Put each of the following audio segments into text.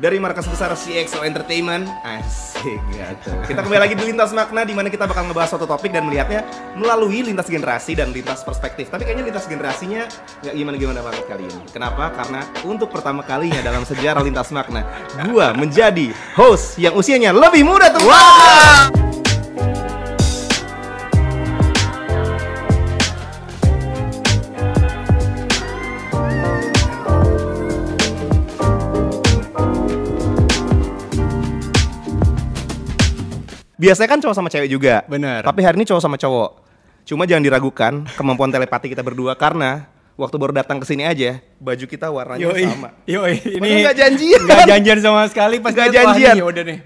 dari markas besar CXO Entertainment. Asik gitu. Kita kembali lagi di Lintas Makna di mana kita bakal ngebahas suatu topik dan melihatnya melalui lintas generasi dan lintas perspektif. Tapi kayaknya lintas generasinya nggak gimana-gimana banget kali ini. Kenapa? Karena untuk pertama kalinya dalam sejarah Lintas Makna, gua menjadi host yang usianya lebih muda tuh. Wow! Biasanya kan cowok sama cewek juga. Bener. Tapi hari ini cowok sama cowok. Cuma jangan diragukan kemampuan telepati kita berdua karena waktu baru datang ke sini aja baju kita warnanya Yoi, sama. yoi, ini nggak janjian. Nggak janjian sama sekali pas Nggak wah, janjian. nih, udah nih.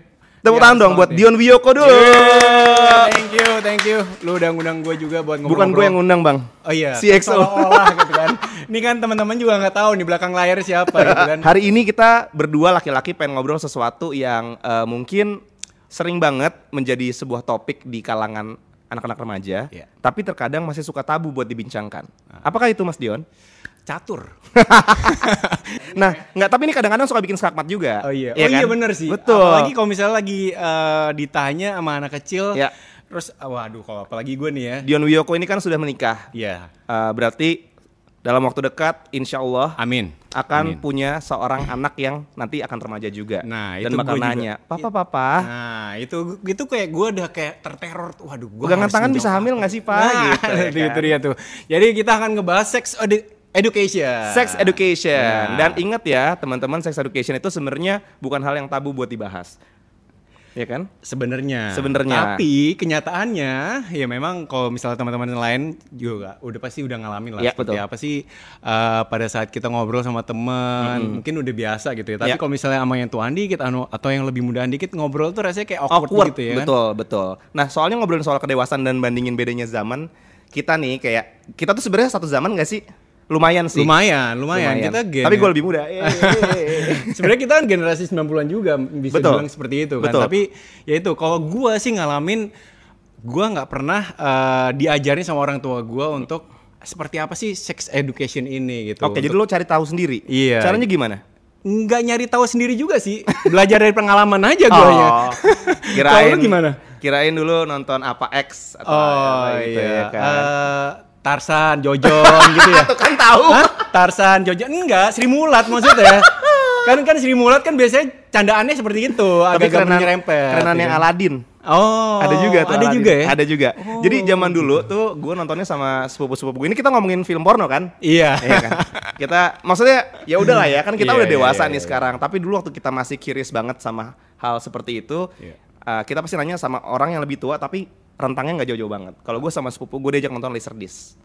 Tepuk Ya, tangan dong buat Dion Wiyoko dulu. Yeah, thank you, thank you. Lu udah ngundang gue juga buat ngobrol. Bukan gue yang ngundang bang. Oh iya. Si EXO. Seolah-olah gitu kan. Ini kan teman-teman juga nggak tahu nih belakang layar siapa gitu kan. Hari ini kita berdua laki-laki pengen ngobrol sesuatu yang eh, mungkin sering banget menjadi sebuah topik di kalangan anak-anak remaja, Iya. tapi terkadang masih suka tabu buat dibincangkan. Apakah itu Mas Dion? Catur. Nah, nggak tapi ini kadang-kadang suka bikin skakmat juga. Oh iya. Iya oh iya kan? bener sih. Betul. Apalagi kalau misalnya lagi eh, ditanya sama anak kecil. Ya. Terus ah, waduh kalau apalagi gue nih ya. Dion Wiyoko ini kan sudah menikah. Iya. Eh, berarti dalam waktu dekat, insya Allah Amin. Akan Amin. punya seorang anak yang nanti akan remaja juga. Nah, dan itu bakal juga. nanya, papa papa, Nah, itu itu kayak gue udah kayak terteror. Waduh, gue pegangan tangan bisa hamil nggak sih pak? Nah, gitu, ya itu, kan? itu dia tuh. Jadi kita akan ngebahas sex edu- education. Sex education. Nah. Dan ingat ya, teman-teman, sex education itu sebenarnya bukan hal yang tabu buat dibahas. Ya kan? Sebenarnya. Sebenarnya. Tapi kenyataannya ya memang kalau misalnya teman-teman yang lain juga udah pasti udah ngalamin lah Ya, seperti betul. apa sih eh, pada saat kita ngobrol sama teman, mungkin udah biasa gitu ya. Tapi Ya. kalau misalnya sama yang tuan dikit anu atau yang lebih mudaan dikit ngobrol tuh rasanya kayak awkward, Awkward, gitu ya kan. betul, betul. Nah, soalnya ngobrolin soal kedewasaan dan bandingin bedanya zaman, kita nih kayak, kita tuh sebenarnya satu zaman gak sih? Lumayan sih. Lumayan, lumayan. Kita gen- Tapi gue lebih muda. Eh. Sebenarnya kita kan generasi 90-an juga bisa Betul. bilang seperti itu kan. Betul. Tapi ya itu kalau gua sih ngalamin gua nggak pernah eh, diajarin sama orang tua gua untuk seperti apa sih sex education ini gitu. Oke, jadi lo cari tahu sendiri. Iya. Caranya gimana? nggak nyari tahu sendiri juga sih. Belajar dari pengalaman aja guanya. Oh, Kalau kirain gimana? Kirain dulu nonton apa X atau Oh apa gitu iya. ya kan. Eh, Tarsan, Jojon gitu ya. Tuh kan tahu. Hah? Tarsan, Jojon enggak, Sri Mulat maksudnya. kan kan Sri Mulat kan biasanya candaannya seperti itu, Tapi agak-agak menyerempet. kerenan gitu yang. Aladin. Oh, ada juga tuh. Ada Aladdin. juga ya? Ada juga. Jadi zaman dulu tuh gue nontonnya sama sepupu-sepupu gue. Ini kita ngomongin film porno kan? Iya. Iya kan? Kita maksudnya ya udahlah ya kan kita Iya, udah iya, dewasa iya, nih iya. sekarang. Tapi dulu waktu kita masih curious banget sama hal seperti itu, Iya. uh, kita pasti nanya sama orang yang lebih tua tapi rentangnya nggak jauh-jauh banget. Kalau gue sama sepupu gue diajak nonton Laserdisc.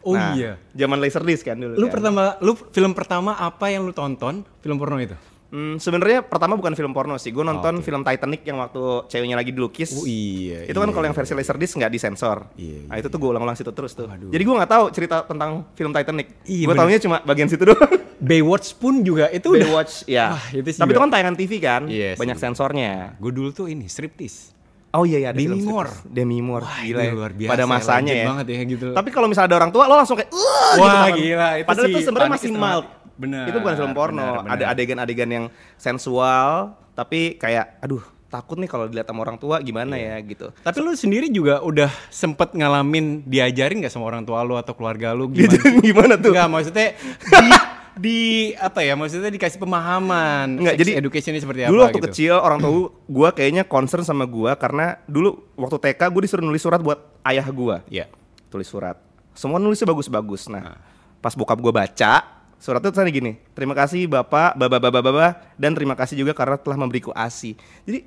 Oh Nah, iya. Zaman Laserdisc kan dulu. Lu kan. pertama, lu film pertama apa yang lu tonton film porno itu? Hmm, sebenarnya pertama bukan film porno sih. Gue nonton film Titanic yang waktu ceweknya lagi dilukis. Oh iya. itu kan kalau yang versi Laserdisc nggak disensor. Iya, Nah itu tuh gue ulang-ulang situ terus tuh. Waduh. Jadi gue nggak tahu cerita tentang film Titanic. Iya, gue taunya cuma bagian situ doang. Baywatch pun juga itu udah. Baywatch, ya. Wah, itu sih Tapi itu juga. kan tayangan TV kan, Iya banyak sensornya. Gue dulu tuh ini striptease. Oh iya iya ada Demi Moore. Demi Moore. Wah, gila ya. luar biasa Pada ya, masanya ya. banget ya, gitu. Tapi kalau misalnya ada orang tua lo langsung kayak Wah, gitu Wah, banget. gila, itu Padahal sih itu sebenarnya masih mild. Benar, Itu bukan film porno. benar, Ada benar. adegan-adegan yang sensual tapi kayak aduh takut nih kalau dilihat sama orang tua gimana Iya. ya gitu. Tapi lu sendiri juga udah sempet ngalamin diajarin gak sama orang tua lu atau keluarga lu gimana? Gimana, gimana tuh? Enggak, maksudnya di, di apa ya? Maksudnya dikasih pemahaman. Enggak, sex jadi education ini seperti dulu apa waktu gitu. kecil orang tua gua kayaknya concern sama gua karena dulu waktu TK gue disuruh nulis surat buat ayah gua. Iya. Tulis surat. Semua nulisnya bagus-bagus. Nah, pas bokap gua baca, suratnya tulisannya gini. Terima kasih Bapak, Baba Baba Baba dan terima kasih juga karena telah memberiku ASI. Jadi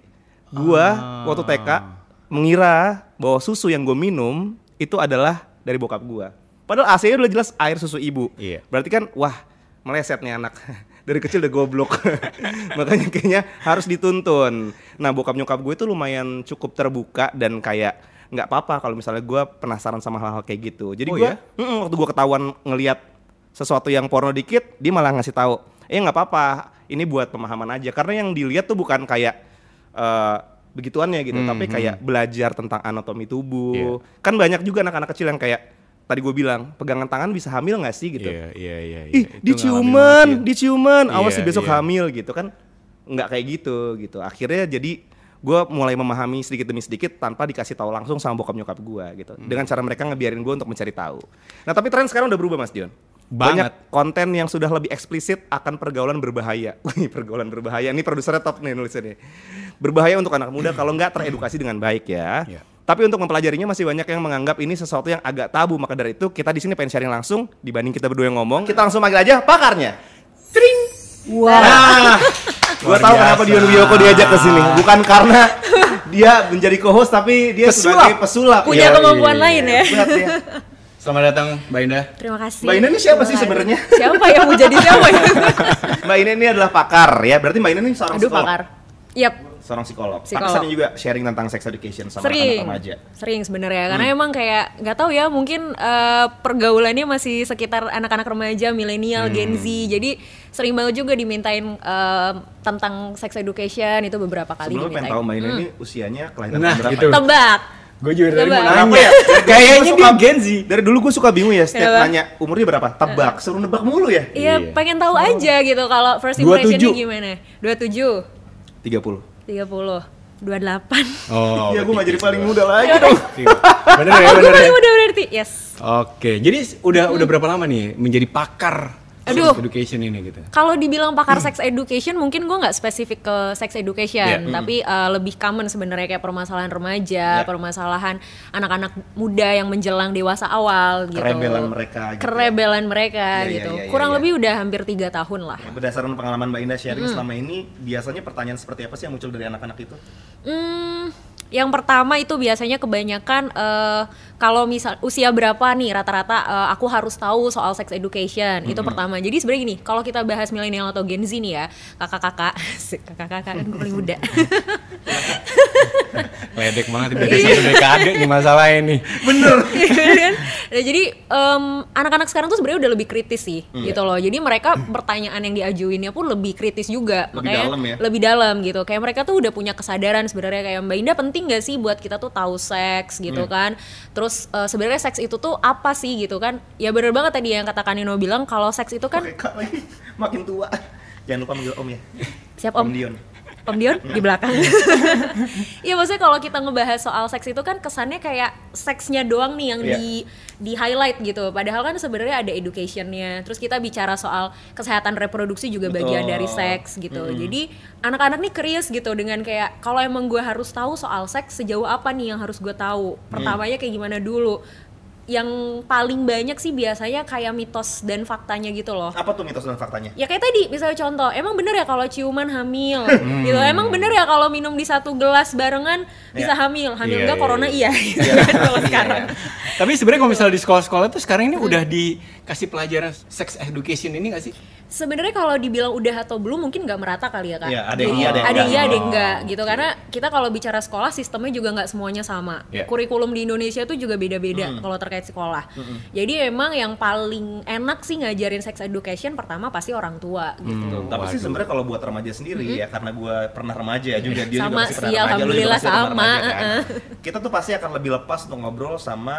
gua Ah. waktu TK mengira bahwa susu yang gue minum itu adalah dari bokap gua. Padahal ASI-nya udah jelas air susu ibu. Iya. Berarti kan wah meleset nih anak. Dari kecil udah goblok. Makanya kayaknya harus dituntun. Nah bokap nyokap gue itu lumayan cukup terbuka dan kayak nggak apa-apa kalau misalnya gue penasaran sama hal-hal kayak gitu. Jadi Oh gue ya? waktu gue ketahuan ngelihat sesuatu yang porno dikit dia malah ngasih tahu eh nggak apa-apa ini buat pemahaman aja. Karena yang dilihat tuh bukan kayak eh, begituannya gitu Hmm, tapi kayak belajar tentang anatomi tubuh. Iya. kan banyak juga anak-anak kecil yang kayak tadi gue bilang pegangan tangan bisa hamil nggak sih gitu? Iya, iya, iya. ih iya. Itu diciuman diciuman awas Iya, sih besok iya. hamil gitu kan. Nggak kayak gitu gitu. Akhirnya jadi gue mulai memahami sedikit demi sedikit tanpa dikasih tahu langsung sama bokap nyokap gue gitu. Dengan cara mereka ngebiarin gue untuk mencari tahu. Nah tapi tren sekarang udah berubah mas Dion. Banget. banyak konten yang sudah lebih eksplisit akan pergaulan berbahaya. Wih pergaulan berbahaya. Ini produsernya top nih nulisannya berbahaya untuk anak muda kalau nggak teredukasi dengan baik ya. Iya. Tapi untuk mempelajarinya masih banyak yang menganggap ini sesuatu yang agak tabu maka dari itu kita di sini pengen sharing langsung dibanding kita berdua yang ngomong kita langsung panggil aja pakarnya Tring Wow. Nah, gue Luar tahu kenapa Dion Wiyoko diajak ke sini. Bukan karena dia menjadi co-host, tapi dia Pesulap. sebagai pesulap. Punya Iya, kemampuan iya, lain ya. Berat ya. Selamat datang Mbak Indah. Terima kasih. Mbak Ina ini siapa sih Terima sebenarnya? kasih. Siapa yang mau jadi siapa ya? Mbak Ina ini adalah pakar ya. Berarti Mbak Ina ini seorang Aduh pakar. Yap, Seorang psikolog. Psikolog. Tapi sering juga sharing tentang sex education sama sering, anak-anak remaja. sering sebenarnya. Karena emang kayak nggak tahu ya, mungkin eh, pergaulannya masih sekitar anak-anak remaja, milenial, Gen Z. Jadi sering banget juga dimintain eh, tentang sex education itu beberapa kali pengen dimintain. tahu Mbak Ina ini usianya kelahiran Nah, berapa? itu. ya? Tebak. Gue juga mau Kenapa nanya. ya? Kayaknya dia Gen Z. Dari dulu gue suka bingung ya setiap Kenapa? nanya umurnya berapa? Tebak, suruh nebak mulu ya. Iya, Iya. pengen tahu aja gitu kalau first 27. impressionnya gimana. 27, 30. 30, 28. Oh. Iya, gue gak jadi paling muda lagi dong. Bener ya, Oh, gue bener ya. paling muda berarti. Yes. Oke, jadi udah udah berapa lama nih menjadi pakar Aduh. sex education ini gitu? Kalau dibilang pakar sex education, mungkin gue nggak spesifik ke sex education, Iya. tapi uh, lebih common sebenarnya kayak permasalahan remaja, Iya. permasalahan anak-anak muda yang menjelang dewasa awal gitu. Kerebelan mereka gitu. Kerebelan mereka iya, gitu. iya, iya, Kurang iya. lebih udah hampir tiga tahun lah. Ya, Berdasarkan pengalaman Mbak Indah sharing selama ini, biasanya pertanyaan seperti apa sih yang muncul dari anak-anak itu? Hmm, yang pertama itu biasanya kebanyakan eh, kalau misal usia berapa nih rata-rata eh, aku harus tahu soal sex education itu pertama. Jadi sebenarnya gini, kalau kita bahas milenial atau Gen Z nih ya, kakak-kakak, kakak-kakak kan gue paling muda. Ledek banget berarti satu dekade nih masalah ini. Bener. Nah, jadi em, anak-anak sekarang tuh sebenarnya udah lebih kritis sih Hmm. gitu loh. Jadi mereka pertanyaan yang diajuinnya pun lebih kritis juga. Lebih Makanya dalam ya? lebih dalam gitu. Kayak mereka tuh udah punya kesadaran sebenarnya kayak Mbak Indah penting gak sih buat kita tuh tahu seks gitu Hmm. kan. Terus eh, sebenarnya seks itu tuh apa sih gitu kan? Ya bener banget tadi yang kata Kanino bilang kalau seks itu kan Oke, makin tua. Jangan lupa manggil Om ya. siap Om? Om Dion di belakang. Iya maksudnya kalau kita ngebahas soal seks itu kan kesannya kayak seksnya doang nih yang Iya. di di highlight gitu. Padahal kan sebenarnya ada educationnya. Terus kita bicara soal kesehatan reproduksi juga bagian Betul. dari seks gitu. Jadi anak-anak nih curious gitu dengan kayak kalau emang gue harus tahu soal seks sejauh apa nih yang harus gue tahu. Pertamanya kayak gimana dulu. Yang paling banyak sih biasanya kayak mitos dan faktanya gitu loh. Apa tuh mitos dan faktanya? Ya kayak tadi, misalnya contoh, emang bener ya kalau ciuman hamil, Hmm. gitu. Emang bener ya kalau minum di satu gelas barengan bisa Iya. hamil, hamil Iya, enggak iya, corona iya. iya. kalau sekarang. Tapi sebenarnya kalau misalnya di sekolah-sekolah tuh sekarang ini udah dikasih pelajaran sex education ini gak sih? Sebenarnya kalau dibilang udah atau belum mungkin nggak merata kali ya kak. Iya, ada yang iya, ada yang ada enggak. iya, ada yang Oh, enggak gitu. oke. Karena kita kalau bicara sekolah sistemnya juga nggak semuanya sama. Iya. Kurikulum di Indonesia tuh juga beda-beda Hmm. kalau terkait sekolah. Jadi emang yang paling enak sih ngajarin sex education pertama pasti orang tua gitu. Tuh, Tapi sih Waduh. sebenarnya kalau buat remaja sendiri ya karena gue pernah remaja ya juga dia Sama juga pasti pernah sih, remaja, lu juga alhamdulillah sama, remaja, kan? Kita tuh pasti akan lebih lepas untuk ngobrol sama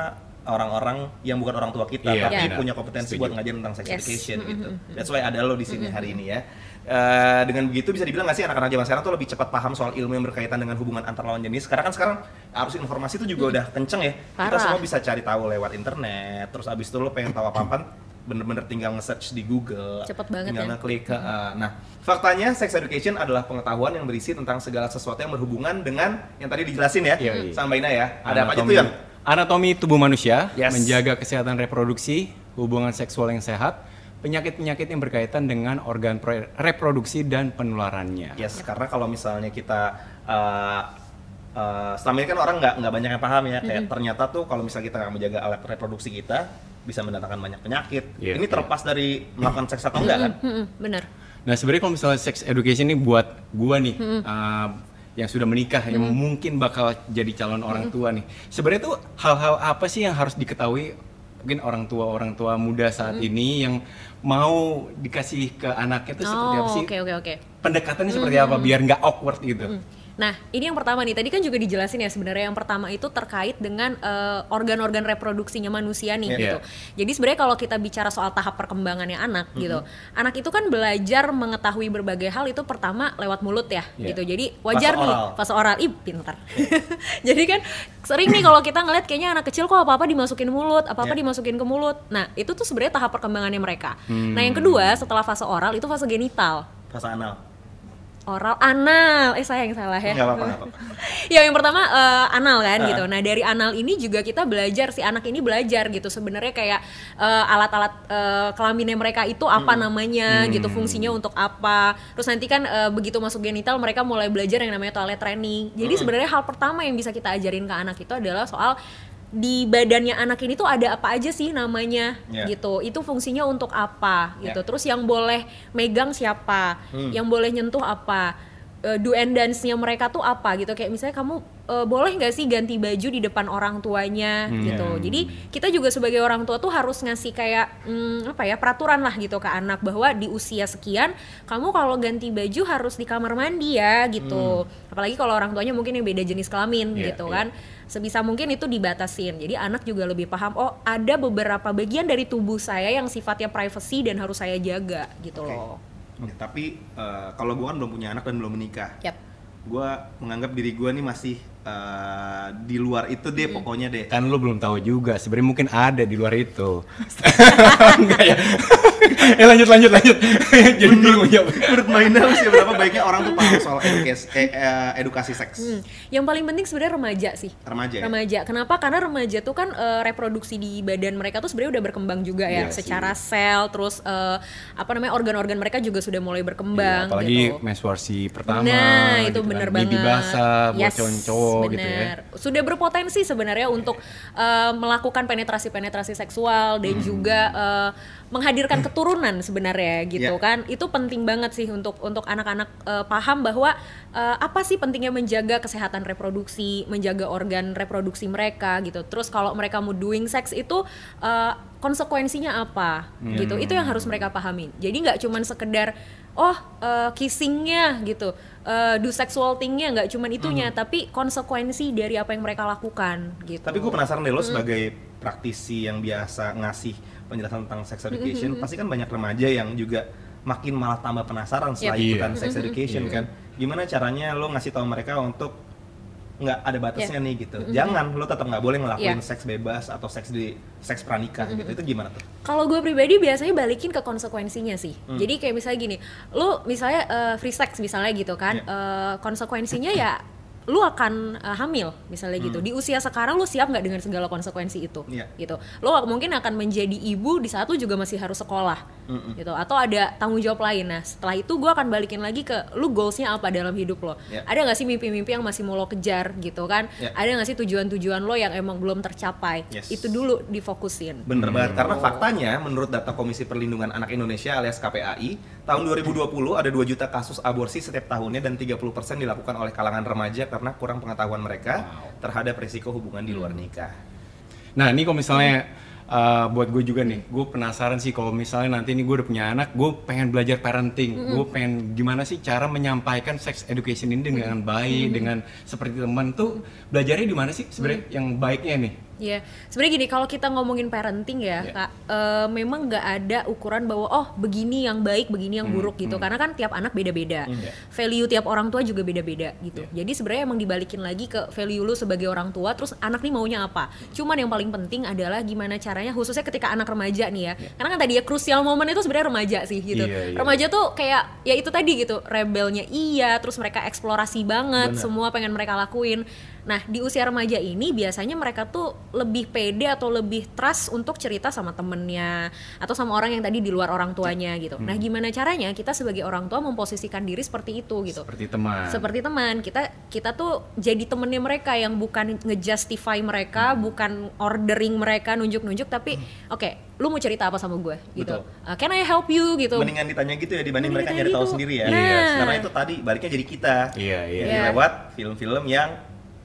orang-orang yang bukan orang tua kita Iya, tapi benar. punya kompetensi Setuju. buat ngajarin tentang sex Yes. education gitu. That's why ada lo di sini hari ini ya. Eh, dengan begitu bisa dibilang nggak sih anak-anak zaman sekarang tuh lebih cepat paham soal ilmu yang berkaitan dengan hubungan antar lawan jenis. Karena kan sekarang arus informasi itu juga udah kenceng ya. Kita Parah. semua bisa cari tahu lewat internet. Terus abis itu lo pengen tahu apa-apa bener-bener tinggal nge-search di Google. Cepet banget tinggal ya. ngeklik. uh, nah, faktanya sex education adalah pengetahuan yang berisi tentang segala sesuatu yang berhubungan dengan yang tadi dijelasin ya iya. sama Ina ya. Ada apa aja Anatomi- tuh yang? Anatomi tubuh manusia, Yes. menjaga kesehatan reproduksi, hubungan seksual yang sehat, penyakit-penyakit yang berkaitan dengan organ pro- reproduksi dan penularannya. Yes, karena kalau misalnya kita uh, uh, selama ini kan orang nggak nggak banyak yang paham ya. Kayak ternyata tuh kalau misalnya kita nggak menjaga alat reproduksi kita bisa mendatangkan banyak penyakit. Iya, ini iya. terlepas dari melakukan seks atau enggak kan? Mm-mm, bener. Nah sebenarnya kalau misalnya sex education ini buat gua nih uh, yang sudah menikah yang mungkin bakal jadi calon orang tua nih. Sebenarnya tuh hal-hal apa sih yang harus diketahui mungkin orang tua orang tua muda saat ini yang mau dikasih ke anaknya itu seperti apa Oh, sih? oke oke oke. Pendekatannya seperti apa biar nggak awkward gitu? Nah, ini yang pertama nih. Tadi kan juga dijelasin ya sebenarnya yang pertama itu terkait dengan eh, organ-organ reproduksinya manusia nih Iya. gitu. Jadi sebenarnya kalau kita bicara soal tahap perkembangannya anak gitu. Anak itu kan belajar mengetahui berbagai hal itu pertama lewat mulut ya Iya. gitu. Jadi wajar Fase nih oral. fase oral. Ih, pintar. Jadi kan sering nih kalau kita ngeliat kayaknya anak kecil kok apa-apa dimasukin mulut, apa-apa Iya. dimasukin ke mulut. Nah, itu tuh sebenarnya tahap perkembangannya mereka. Nah, yang kedua setelah fase oral itu fase genital. Fase anal. Oral anal. Eh sayang salah ya. Nggak apa-apa, ya yang pertama eh, anal kan Ah. gitu. Nah dari anal ini juga kita belajar si anak ini belajar gitu sebenarnya kayak eh, alat-alat eh, kelaminnya mereka itu apa Hmm. namanya gitu fungsinya untuk apa. Terus nanti kan eh, begitu masuk genital mereka mulai belajar yang namanya toilet training. Jadi Hmm. sebenarnya hal pertama yang bisa kita ajarin ke anak itu adalah soal di badannya anak ini tuh ada apa aja sih namanya Ya. gitu itu fungsinya untuk apa gitu Ya. terus yang boleh megang siapa Hmm. yang boleh nyentuh apa eh, do and dance-nya mereka tuh apa gitu. Kayak misalnya kamu eh, boleh nggak sih ganti baju di depan orang tuanya Hmm. gitu. jadi kita juga sebagai orang tua tuh harus ngasih kayak hmm, apa ya peraturan lah gitu ke anak bahwa di usia sekian kamu kalau ganti baju harus di kamar mandi ya gitu. Apalagi kalau orang tuanya mungkin yang beda jenis kelamin Iya, gitu iya. kan. Sebisa mungkin itu dibatasin. Jadi anak juga lebih paham oh ada beberapa bagian dari tubuh saya yang sifatnya privacy dan harus saya jaga gitu Oke. loh Ya, tapi eh, kalau gue kan belum punya anak dan belum menikah, Yap. gue menganggap diri gue nih masih eh, di luar itu deh pokoknya deh. Kan lu belum tahu juga, sebenarnya mungkin ada di luar itu. Enggak ya? eh lanjut lanjut lanjut. Jadi bingung ya. Menurut Maina usia berapa baiknya orang tuh paham soal edukasi, eh, eh, edukasi seks Hmm. Yang paling penting sebenarnya remaja sih. remaja? ya? Remaja. Kenapa? Karena remaja tuh kan eh, reproduksi di badan mereka tuh sebenarnya udah berkembang juga ya, sih. secara sel, terus eh, apa namanya organ-organ mereka juga sudah mulai berkembang. Iya, apalagi gitu. menstruasi pertama. Nah, itu gitu kan. bener Bibi banget. basah buat Yes, cowok gitu ya. Sudah berpotensi sebenarnya untuk eh, melakukan penetrasi-penetrasi seksual dan Hmm. juga eh, menghadirkan keturunan sebenarnya gitu Iya. kan. Itu penting banget sih untuk untuk anak-anak eh, paham bahwa eh, apa sih pentingnya menjaga kesehatan reproduksi, menjaga organ reproduksi mereka gitu. Terus kalau mereka mau doing sex itu eh, konsekuensinya apa gitu. Itu yang harus mereka pahami. Jadi nggak cuman sekedar oh eh, kissingnya gitu eh, do sexual thingnya nggak cuman itunya tapi konsekuensi dari apa yang mereka lakukan gitu Tapi gue penasaran deh lo sebagai praktisi yang biasa ngasih penjelasan tentang sex education, pasti kan banyak remaja yang juga makin malah tambah penasaran setelah Yep. Iya. ikutan sex education Iya. kan. Gimana caranya lo ngasih tahu mereka untuk nggak ada batasnya nih gitu. Jangan lo tetap nggak boleh ngelakuin Iya. seks bebas atau seks di seks pranikah gitu. Itu gimana tuh? kalau gue pribadi biasanya balikin ke konsekuensinya sih Hmm. jadi kayak misalnya gini lu misalnya eh, free sex misalnya gitu kan Iya. Eh, konsekuensinya ya lu akan eh, hamil misalnya gitu di usia sekarang lu siap nggak dengan segala konsekuensi itu. Iya. gitu lu mungkin akan menjadi ibu di saat lu juga masih harus sekolah Mm-mm. gitu atau ada tanggung jawab lain nah setelah itu gue akan balikin lagi ke lu goalsnya apa dalam hidup lo Iya. ada nggak sih mimpi-mimpi yang masih mau lo kejar gitu kan Iya. ada nggak sih tujuan-tujuan lo yang emang belum tercapai Yes. itu dulu difokusin Bener banget, karena faktanya menurut data Komisi Perlindungan Anak Indonesia alias KPAI, tahun 2020 ada 2 juta kasus aborsi setiap tahunnya dan 30% dilakukan oleh kalangan remaja karena kurang pengetahuan mereka terhadap risiko hubungan di luar nikah. Nah ini kalau misalnya uh, buat gue juga nih, gue penasaran sih kalau misalnya nanti ini gue udah punya anak, gue pengen belajar parenting, gue pengen gimana sih cara menyampaikan sex education ini dengan baik, dengan seperti teman tuh belajarnya di mana sih sebenarnya yang baiknya nih? Iya, sebenarnya gini kalau kita ngomongin parenting ya, Iya. kak, eh, memang nggak ada ukuran bahwa oh begini yang baik, begini yang buruk gitu, karena kan tiap anak beda-beda, Iya. value tiap orang tua juga beda-beda gitu. Jadi sebenarnya emang dibalikin lagi ke value lu sebagai orang tua, terus anak nih maunya apa. Cuman yang paling penting adalah gimana caranya, khususnya ketika anak remaja nih ya, karena kan tadi ya krusial momen itu sebenarnya remaja sih gitu. Iya, iya. Remaja tuh kayak ya itu tadi gitu, rebelnya iya, terus mereka eksplorasi banget, Bener. semua pengen mereka lakuin. Nah, di usia remaja ini biasanya mereka tuh lebih pede atau lebih trust untuk cerita sama temennya atau sama orang yang tadi di luar orang tuanya gitu. Nah, gimana caranya kita sebagai orang tua memposisikan diri seperti itu gitu. Seperti teman. Seperti teman, kita kita tuh jadi temennya mereka yang bukan ngejustify mereka, bukan ordering mereka nunjuk-nunjuk tapi oke, lu mau cerita apa sama gue gitu. Betul. Uh, can I help you gitu. Mendingan ditanya gitu ya dibanding Mending mereka nyari tahu gitu. sendiri ya. Nah. Karena itu tadi baliknya jadi kita. Iya iya. Jadi Iya. lewat film-film yang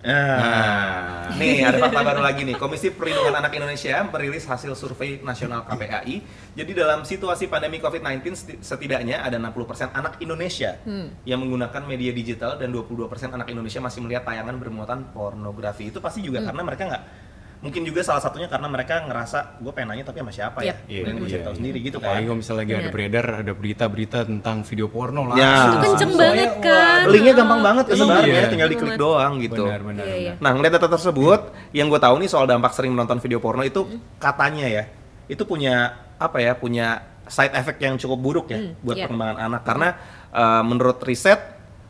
Nah, nih ada fakta baru lagi nih. Komisi Perlindungan Anak Indonesia merilis hasil survei nasional KPAI. Jadi dalam situasi pandemi COVID-19 seti- setidaknya ada 60% anak Indonesia yang menggunakan media digital dan 22% anak Indonesia masih melihat tayangan bermuatan pornografi. Itu pasti juga karena mereka nggak mungkin juga salah satunya karena mereka ngerasa gue pengen nanya tapi sama siapa ya? Yep. Kemudian gue cari tahu sendiri gitu Apalagi kan. kalau misalnya lagi ada beredar ada berita-berita tentang video porno lah. Ya. Itu kenceng banget kan. Linknya gampang banget ke Iya. sebenarnya, tinggal diklik doang gitu. Benar, benar, Iya, iya. benar. Nah, ngeliat data tersebut, yang gue tahu nih soal dampak sering menonton video porno itu katanya ya, itu punya apa ya, punya side effect yang cukup buruk ya Hmm, buat iya. perkembangan anak. Karena eh, menurut riset,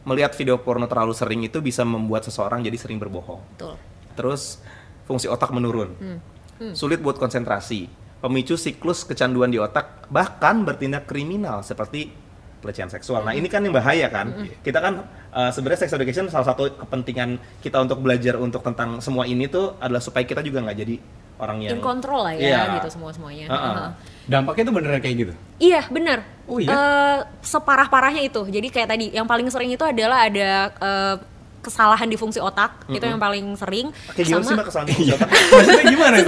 melihat video porno terlalu sering itu bisa membuat seseorang jadi sering berbohong. Betul. Terus fungsi otak menurun, Hmm. sulit buat konsentrasi, pemicu siklus kecanduan di otak, bahkan bertindak kriminal seperti pelecehan seksual. Nah ini kan yang bahaya kan. Kita kan uh, sebenarnya sex education salah satu kepentingan kita untuk belajar untuk tentang semua ini tuh adalah supaya kita juga nggak jadi orang yang In control lah ya Iya. gitu semua semuanya. Heeh. Dampaknya tuh beneran kayak gitu. Iya benar. Oh iya? Eh, separah parahnya itu. Jadi kayak tadi yang paling sering itu adalah ada eh, kesalahan di fungsi otak itu yang paling sering. Kayak gimana sih mbak kesalahan di otak? Maksudnya gimana ya?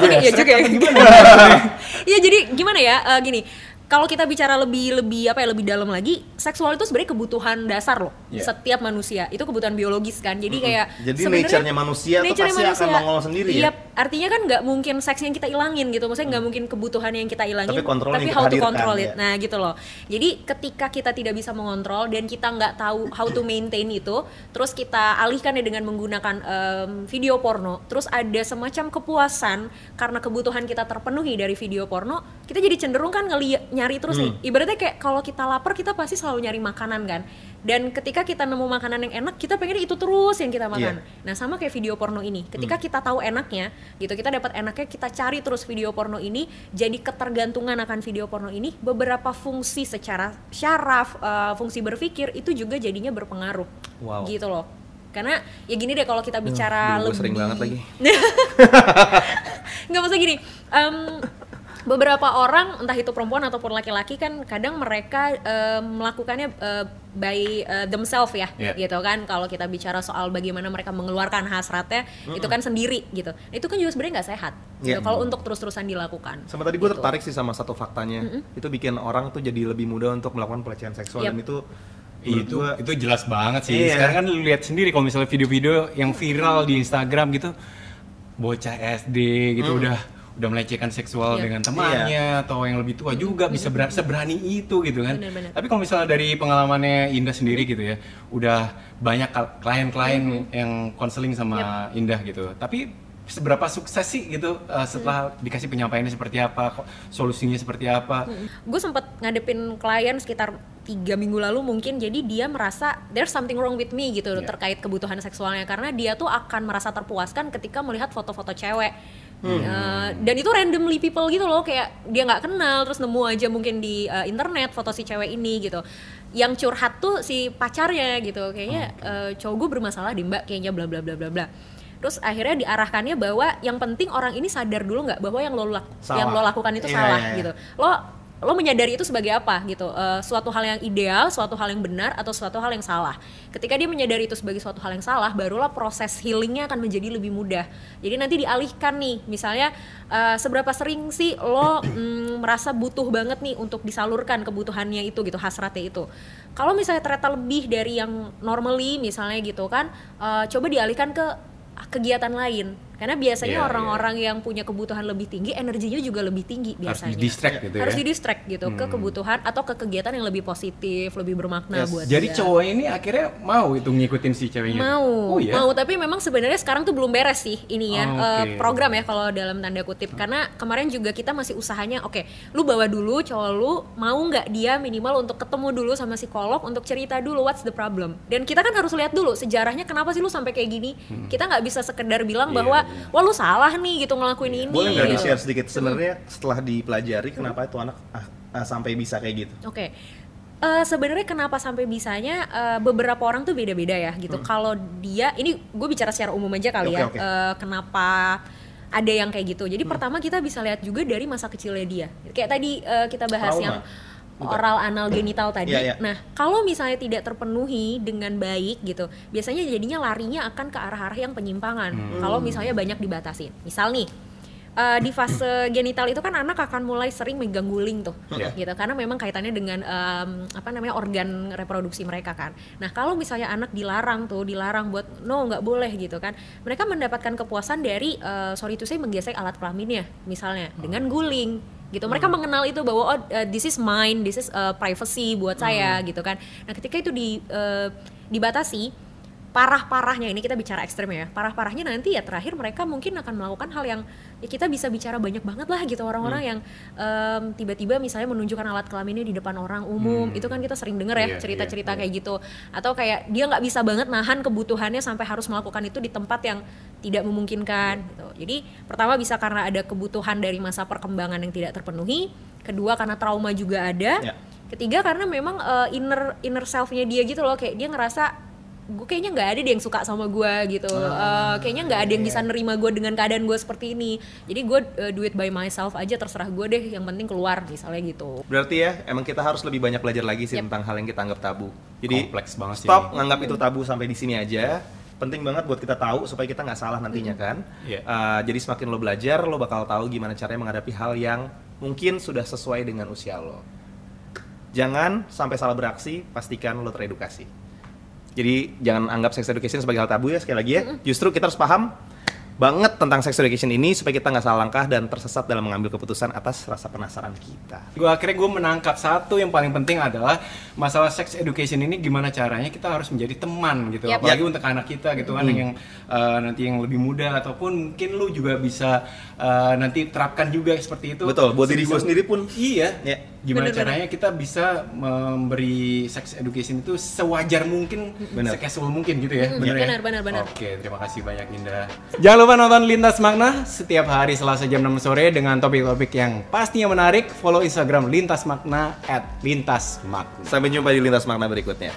Oke, ya Shrek juga ya. gimana? Iya jadi gimana ya? Eh, gini, kalau kita bicara lebih lebih apa ya lebih dalam lagi, seksual itu sebenarnya kebutuhan dasar loh Iya. setiap manusia. Itu kebutuhan biologis kan. Jadi kayak Jadi sebenarnya nature-nya manusia tuh nature-nya pasti akan nongol sendiri ya? Iya, artinya kan nggak mungkin seks yang kita ilangin gitu. Maksudnya nggak mungkin kebutuhan yang kita ilangin, Tapi kita how to control it. ya. Nah gitu loh. Jadi ketika kita tidak bisa mengontrol dan kita nggak tahu how to maintain itu, terus kita alihkan ya dengan menggunakan em, video porno, terus ada semacam kepuasan karena kebutuhan kita terpenuhi dari video porno, kita jadi cenderung kan ngeli nyari terus Hmm. nih. Ibaratnya kayak kalau kita lapar kita pasti selalu nyari makanan kan. Dan ketika kita nemu makanan yang enak, kita pengen itu terus yang kita makan. Iya. Nah sama kayak video porno ini, ketika kita tahu enaknya, gitu kita dapat enaknya, kita cari terus video porno ini, jadi ketergantungan akan video porno ini, beberapa fungsi secara syaraf, eh, fungsi berpikir itu juga jadinya berpengaruh, Wow. gitu loh. Karena ya gini deh kalau kita bicara gue lebih sering banget lagi. nggak maksudnya gini em, beberapa orang entah itu perempuan ataupun laki-laki kan kadang mereka em, melakukannya eh, by eh, themselves ya Iya. gitu kan kalau kita bicara soal bagaimana mereka mengeluarkan hasratnya itu kan sendiri gitu itu kan juga sebenarnya nggak sehat gitu Iya. kalau untuk terus-terusan dilakukan Sama tadi gue Gitu. tertarik sih sama satu faktanya, itu bikin orang tuh jadi lebih mudah untuk melakukan pelecehan seksual Yap. dan itu menurut itu gua- itu jelas banget sih. Iya. Sekarang kan lu lihat sendiri kalau misalnya video-video yang viral di Instagram gitu bocah SD gitu udah udah melecehkan seksual Iya. dengan temannya atau yang lebih tua juga bisa ber- seberani itu gitu kan. Benar-benar. Tapi kalau misalnya dari pengalamannya Indah sendiri gitu ya, udah banyak klien-klien yang konseling sama Indah gitu. Tapi seberapa sukses sih gitu uh, setelah dikasih penyampaiannya seperti apa, solusinya seperti apa? gue sempat ngadepin klien sekitar tiga minggu lalu mungkin jadi dia merasa there's something wrong with me gitu Iya. terkait kebutuhan seksualnya karena dia tuh akan merasa terpuaskan ketika melihat foto-foto cewek Eh, dan itu randomly people gitu loh kayak dia nggak kenal terus nemu aja mungkin di eh, internet foto si cewek ini gitu. Yang curhat tuh si pacarnya gitu kayaknya eh, cowok gue bermasalah di mbak kayaknya bla bla bla bla bla. Terus akhirnya diarahkannya bahwa yang penting orang ini sadar dulu nggak bahwa yang lo lak- Salah. yang lo lakukan itu Iya, salah iya, iya. gitu. Lo lo menyadari itu sebagai apa gitu. Eh, suatu hal yang ideal suatu hal yang benar atau suatu hal yang salah. Ketika dia menyadari itu sebagai suatu hal yang salah barulah proses healingnya akan menjadi lebih mudah. Jadi nanti dialihkan nih misalnya eh, seberapa sering sih lo mm, merasa butuh banget nih untuk disalurkan kebutuhannya itu gitu hasratnya itu. Kalau misalnya ternyata lebih dari yang normally misalnya gitu kan eh, coba dialihkan ke kegiatan lain karena biasanya Iya, orang-orang yang punya kebutuhan lebih tinggi energinya juga lebih tinggi Harus biasanya di distract gitu harus ya. di distract gitu ke kebutuhan atau ke kegiatan yang lebih positif lebih bermakna Yes. buat Jadi dia. cowok ini akhirnya mau itu ngikutin si ceweknya. mau Oh iya. mau tapi memang sebenarnya sekarang tuh belum beres sih ini ya Oh, eh, oke. program ya kalau dalam tanda kutip karena kemarin juga kita masih usahanya oke lu bawa dulu cowok lu mau nggak dia minimal untuk ketemu dulu sama psikolog untuk cerita dulu what's the problem dan kita kan harus lihat dulu sejarahnya kenapa sih lu sampai kayak gini kita nggak bisa sekedar bilang Iya, bahwa iya. Wah lu salah nih gitu ngelakuin ini Boleh nggak gitu. di-share sedikit sebenarnya setelah dipelajari kenapa itu anak ah, ah, sampai bisa kayak gitu? Oke. Eh, sebenarnya kenapa sampai bisanya eh, beberapa orang tuh beda-beda ya gitu. Kalau dia ini gue bicara secara umum aja kali Oke, ya. oke. Eh, kenapa ada yang kayak gitu. Jadi pertama kita bisa lihat juga dari masa kecilnya dia. Kayak tadi eh, kita bahas Trauma. yang oral anal genital tadi. Iya, iya. Nah, kalau misalnya tidak terpenuhi dengan baik gitu, biasanya jadinya larinya akan ke arah-arah yang penyimpangan. Hmm. Kalau misalnya banyak dibatasin. Misal nih, eh, di fase genital itu kan anak akan mulai sering megang guling tuh, Iya. gitu. Karena memang kaitannya dengan em, apa namanya organ reproduksi mereka kan. Nah, kalau misalnya anak dilarang tuh, dilarang buat no nggak boleh gitu kan, mereka mendapatkan kepuasan dari eh, sorry to say menggesek alat kelaminnya, misalnya dengan guling gitu. Mereka mengenal itu bahwa oh uh, this is mine this is uh, privacy buat saya gitu kan. Nah ketika itu di uh, dibatasi parah-parahnya ini kita bicara ekstrem ya. Parah-parahnya nanti ya terakhir mereka mungkin akan melakukan hal yang ya kita bisa bicara banyak banget lah gitu. Orang-orang yang em, tiba-tiba misalnya menunjukkan alat kelaminnya di depan orang umum itu kan kita sering dengar ya Iya, cerita-cerita iya, kayak gitu. Atau kayak dia nggak bisa banget nahan kebutuhannya sampai harus melakukan itu di tempat yang tidak memungkinkan gitu. Jadi pertama bisa karena ada kebutuhan dari masa perkembangan yang tidak terpenuhi, kedua karena trauma juga ada, Ya. ketiga karena memang eh, inner inner self-nya dia gitu loh. Kayak dia ngerasa gue kayaknya nggak ada deh yang suka sama gue gitu, Eh, kayaknya nggak ada yang bisa nerima gue dengan keadaan gue seperti ini. Jadi gue eh, do it by myself aja terserah gue deh, yang penting keluar misalnya gitu. Berarti ya, emang kita harus lebih banyak belajar lagi sih Yep. tentang hal yang kita anggap tabu. Jadi Kompleks banget sih Stop ini. nganggap itu tabu sampai di sini aja. Penting banget buat kita tahu supaya kita nggak salah nantinya kan. Iya. Uh, jadi semakin lo belajar, lo bakal tahu gimana caranya menghadapi hal yang mungkin sudah sesuai dengan usia lo. Jangan sampai salah beraksi, pastikan lo teredukasi. Jadi jangan anggap sex education sebagai hal tabu ya sekali lagi ya. Justru kita harus paham banget tentang sex education ini supaya kita nggak salah langkah dan tersesat dalam mengambil keputusan atas rasa penasaran kita. gue akhirnya gue menangkap satu yang paling penting adalah masalah sex education ini gimana caranya kita harus menjadi teman gitu Yap. apalagi untuk anak kita gitu kan yang uh, nanti yang lebih muda ataupun mungkin lu juga bisa uh, nanti terapkan juga seperti itu Betul, buat diri gue sendiri pun. iya Ya. Gimana Bener-bener. caranya kita bisa memberi sex education itu sewajar mungkin Bener. secasual mungkin gitu ya Mm, bener ya? benar, benar, benar. oke terima kasih banyak Indah jangan lupa nonton Lintas Makna setiap hari Selasa jam 6 sore dengan topik-topik yang pastinya menarik follow Instagram Lintas Makna at Lintas Makna Sampai jumpa di lintas makna berikutnya.